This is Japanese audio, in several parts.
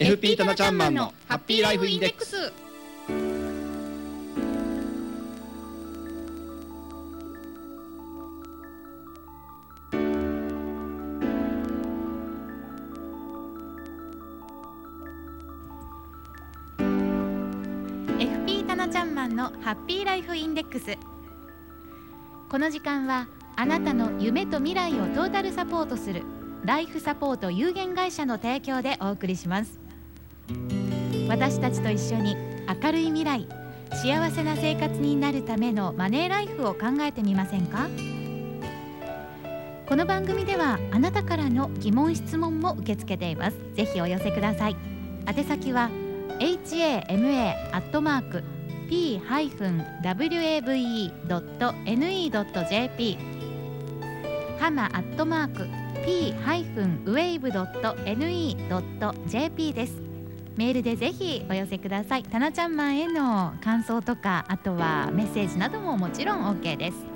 FP タナちゃんマンのハッピーライフインデックス。タナちゃんマンのハッピーライフインデックス。この時間はあなたの夢と未来をトータルサポートするライフサポート有限会社の提供でお送りします。私たちと一緒に明るい未来幸せな生活になるためのマネーライフを考えてみませんか？この番組ではあなたからの疑問質問も受け付けています。ぜひお寄せください。宛先は hama.p-wave.ne.jp ハマアットマーク p-wave.ne.jp です。メールでぜひお寄せください。たなちゃんマンへの感想とかあとはメッセージなどももちろん OK です。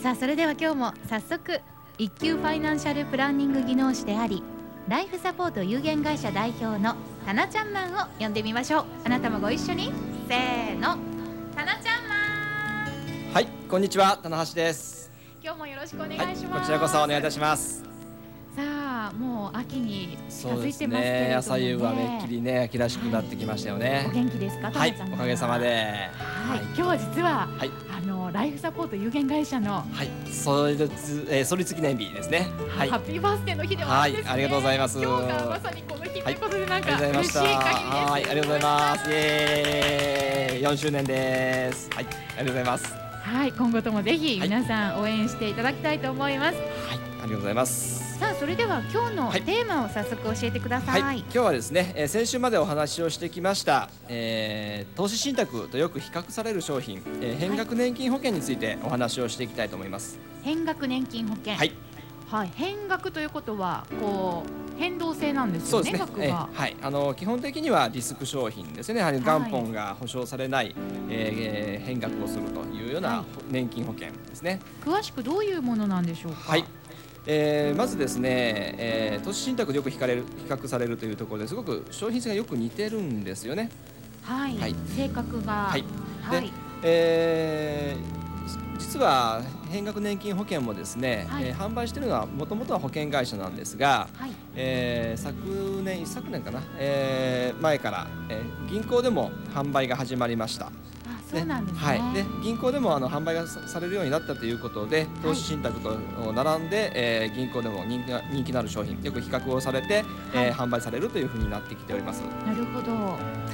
さあそれでは今日も早速一級ファイナンシャルプランニング技能士でありライフサポート有限会社代表のたなちゃんマンを呼んでみましょう。あなたもご一緒に。せーの。たなちゃんマン。はいこんにちは。棚橋です。今日もよろしくお願いします、はい、こちらこそお願いいたしますもう秋に近づいてますね、ね、朝夕はめっきりね秋らしくなってきましたよね、はい、お元気ですかはいおかげさまで。はい、今日は実は、はい、あのライフサポート有限会社のはい。創立、えー、創立記念日ですね。はい。ハッピーバースデーの日では、い。ありがとうございます。今日がまさにこの日とい。うことで、なんか嬉しい限りはいありがとうございますイエーイ。4周年です。はい。ありがとうございます。はい。今後ともぜひ皆さん応援していただきたいと思います。はい。ありがとうございますさあそれでは今日のテーマを早速教えてください、はい、今日はですね、えー、先週までお話をしてきました、えー、投資信託とよく比較される商品、えー、変額年金保険についてお話をしていきたいと思います、変額年金保険はいはい、変額ということはこう変動性なんですよね。そうですね。えー、はい、あの基本的にはリスク商品ですね。やはり元本が保証されない、はい、えー、変額をするというような年金保険ですね、はい。詳しくどういうものなんでしょうか？はい。えー、まずですね、えー、投資信託でよく比較比較されるというところですごく商品性がよく似てるんですよね。はい。はい、性格が。はい。はい、で、えー、実は変額年金保険もですね、はい、えー、販売しているのはもともとは保険会社なんですが、はい、えー、昨年一昨年かな、えー、前から、えー、銀行でも販売が始まりました。そうなんですね、はい、で銀行でもあの販売がされるようになったということで投資信託と並んで、はい、えー、銀行でも人気が人気のある商品よく比較をされて、はい、えー、販売されるというふうになってきております。なるほど。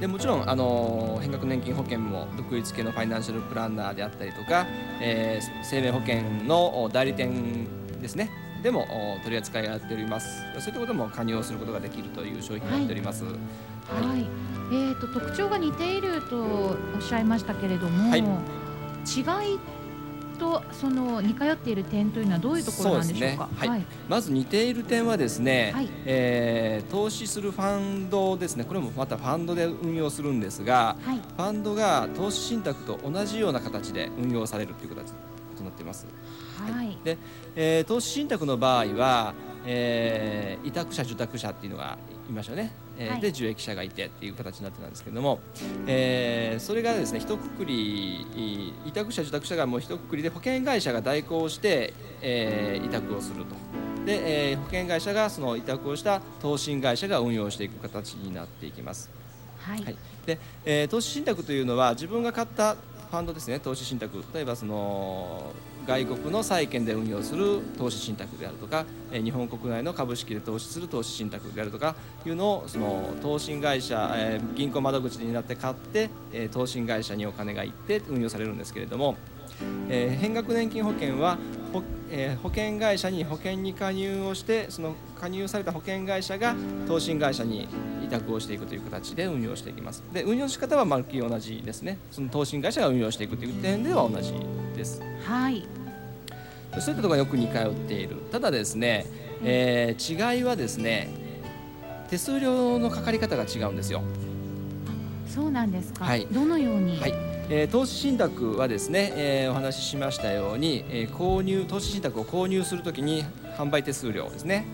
でもちろん、あの変額年金保険も独立系のファイナンシャルプランナーであったりとか、えー、生命保険の代理店ですねでも取り扱いがやっております。そういったことも加入をすることができるという商品になっております。はい、はい。えーと、特徴が似ているとおっしゃいましたけれども、はい、違いとその似通っている点というのはどういうところなんでしょうか？うね。はい、はい、まず似ている点はですね、はい、えー、投資するファンドですね。これもまたファンドで運用するんですが、はい、ファンドが投資信託と同じような形で運用されるという形っています。はい。で、えー、投資信託の場合は、えー、委託者受託者っていうのがいましたね。えー、で受益者がいてっていう形になってたんですけども、えー、それがですね一括り委託者受託者がもう一括りで保険会社が代行して、えー、委託をすると。で、えー、保険会社がその委託をした投信会社が運用していく形になっていきます。はい、はい、で、えー、投資信託というのは自分が買ったファンドですね投資信託。例えばその外国の債券で運用する投資信託であるとか日本国内の株式で投資する投資信託であるとかいうのをその投信会社、え、銀行窓口になって買って、え、投信会社にお金が行って運用されるんですけれども、えー、変額年金保険は,、えー、保険会社に保険に加入をしてその加入された保険会社が投信会社に委託をしていくという形で運用していきます。で運用の仕方はまるっきり同じですね。その投信会社が運用していくという点では同じです。はい。そういったところがよく似通っている。ただですね、えー、違いはですね手数料のかかり方が違うんですよ。そうなんですか、はい、どのように、はいえー、投資信託はですね、えー、お話ししましたように、えー、購入投資信託を購入するときに販売手数料ですね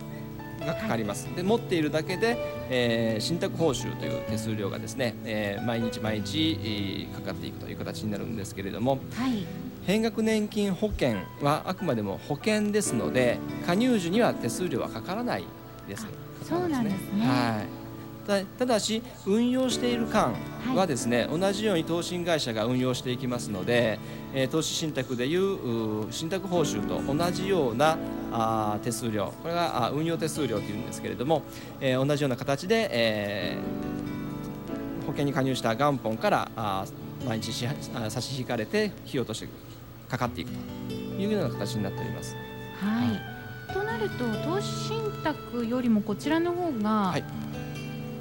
がかかります、はい、で持っているだけで、えー、信託報酬という手数料がですね、えー、毎日毎日、えー、かかっていくという形になるんですけれども、はい、変額年金保険はあくまでも保険ですので加入時には手数料はかからないです。そうなんですね、はいただし運用している間はですね、はい、同じように投信会社が運用していきますので、えー、投資信託でいう信託報酬と同じようなあ手数料これがあ運用手数料というんですけれども、えー、同じような形で、えー、保険に加入した元本からあ毎日し差し引かれて費用としてかかっていくというような形になっております。はい、はい、となると投資信託よりもこちらの方が、はい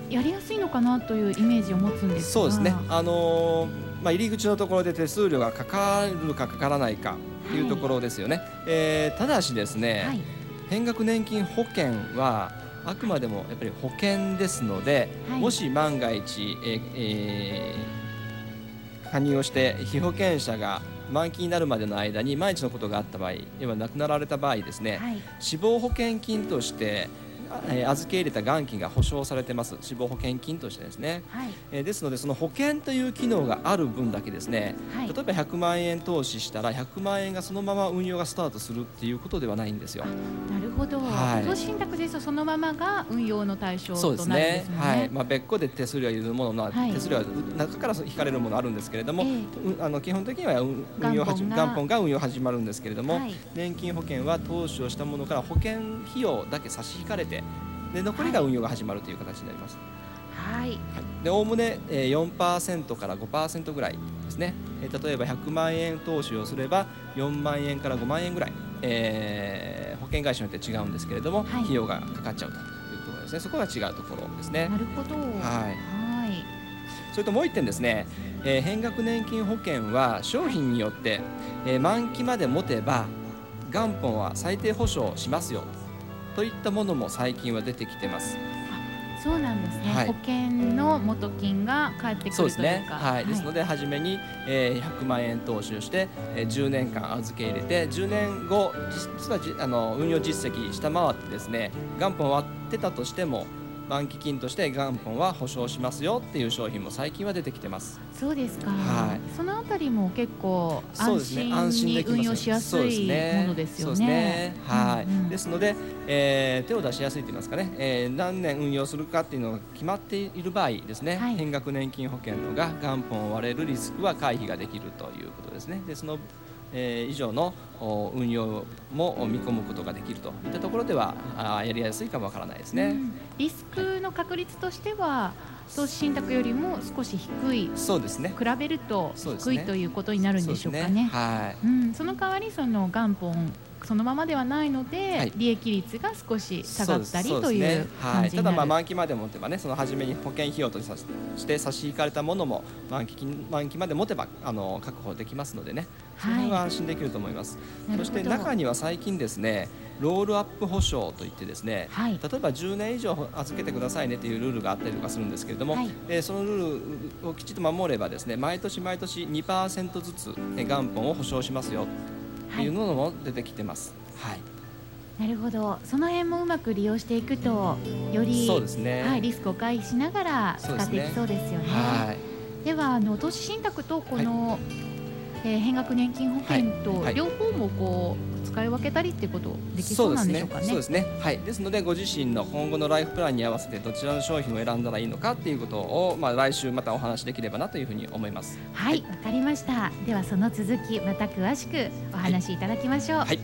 やりやすいのかなというイメージを持つんですそうですね、あのー、まあ、入り口のところで手数料がかかるかかからないかというところですよね、はい、えー、ただしですね、はい、変額年金保険はあくまでもやっぱり保険ですので、はい、もし万が一、えーえー、加入をして被保険者が満期になるまでの間に万一のことがあった場合要は亡くなられた場合ですね、死亡保険金としてえー、預け入れた元金が保証されてます。死亡保険金としてですね、はい、えー、ですのでその保険という機能がある分だけですね、はい、例えば100万円投資したら100万円がそのまま運用がスタートするっていうことではないんですよ。なるほど、はい、投資信託ですとそのままが運用の対象となるんですね。ね。はい。まあ、別個で手数料いるものは、はい、手数料は中から引かれるものあるんですけれども、えー、あの基本的には運用元本が運用始まるんですけれども、年金保険は投資をしたものから保険費用だけ差し引かれてで残りが運用が始まるという形になります。はい。でおおむね4%から5%ぐらいですね。例えば100万円投資をすれば4万円から5万円ぐらい、えー、保険会社によって違うんですけれども、はい、費用がかかっちゃうというところですね。そこが違うところですね。なるほど。はい。はい。それともう一点ですね、えー、変額年金保険は商品によって、えー、満期まで持てば元本は最低保証しますよといったものも最近は出てきてます。そうなんですね、はい、保険の元金が返ってくるというか、ね、はい、ですので初めに、えー、100万円投資をして、えー、10年間預け入れて10年後実はあの運用実績下回ってですね元本割ってたとしても満期金として元本は保証しますよっていう商品も最近は出てきてます。そうですか。はい。そのあたりも結構安心に運用しやすいものですよね。ですので、えー、手を出しやすいと言いますかね、えー、何年運用するかっていうのが決まっている場合ですね、はい、変額年金保険のが元本を割れるリスクは回避ができるということですね。でそのえー、以上の運用も見込むことができるといったところではあやりやすいかもわからないですね、うん、リスクの確率としては投資信託よりも少し低いそうですね。比べると低い、ね、ということになるんでしょうかね。ね。はい、うん、その代わりその元本そのままではないので、はい、利益率が少し下がったりという、ね、はい、ただまあ満期まで持てばねその初めに保険費用として差し引かれたものも満期満期まで持てばあの確保できますのでね。その辺は安心できると思います、はい、そして中には最近ですねロールアップ保証といってですね、はい、例えば10年以上預けてくださいねというルールがあったりとかするんですけれども、はい、えー、そのルールをきちっと守ればですね毎年毎年2%ずつ元本を保証しますよというのも出てきてます。はい。なるほど。その辺もうまく利用していくとよりそうですね、はい、リスクを回避しながら使っていきそうですよね。で、ね。はい、ではあの投資信託とこの、はい、えー、変額年金保険と両方もこう、使い分けたりってことできそうなんでしょうかね。そうですね。はい。ですのでご自身の今後のライフプランに合わせてどちらの商品を選んだらいいのかっていうことをまあ来週またお話できればなというふうに思います。はい。わ、はい、かりました。ではその続きまた詳しくお話しいただきましょう。はい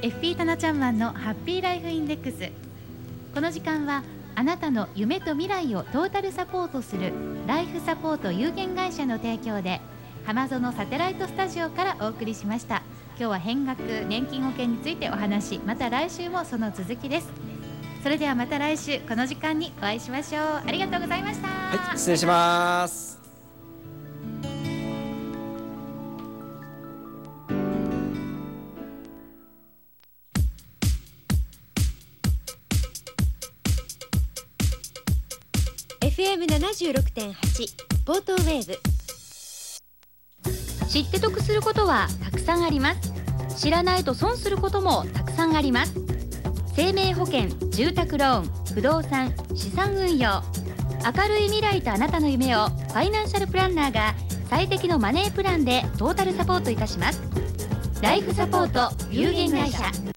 FP タナちゃんマンのハッピーライフインデックスこの時間はあなたの夢と未来をトータルサポートするライフサポート有限会社の提供で浜園サテライトスタジオからお送りしました。今日は変額年金保険についてお話また来週もその続きです。それではまた来週この時間にお会いしましょう。ありがとうございました。はい失礼します。FM76.8 ポートウェーブ知って得することはたくさんあります。知らないと損することもたくさんあります。生命保険住宅ローン不動産資産運用。明るい未来とあなたの夢をファイナンシャルプランナーが最適のマネープランでトータルサポートいたします。ライフサポート有限会社。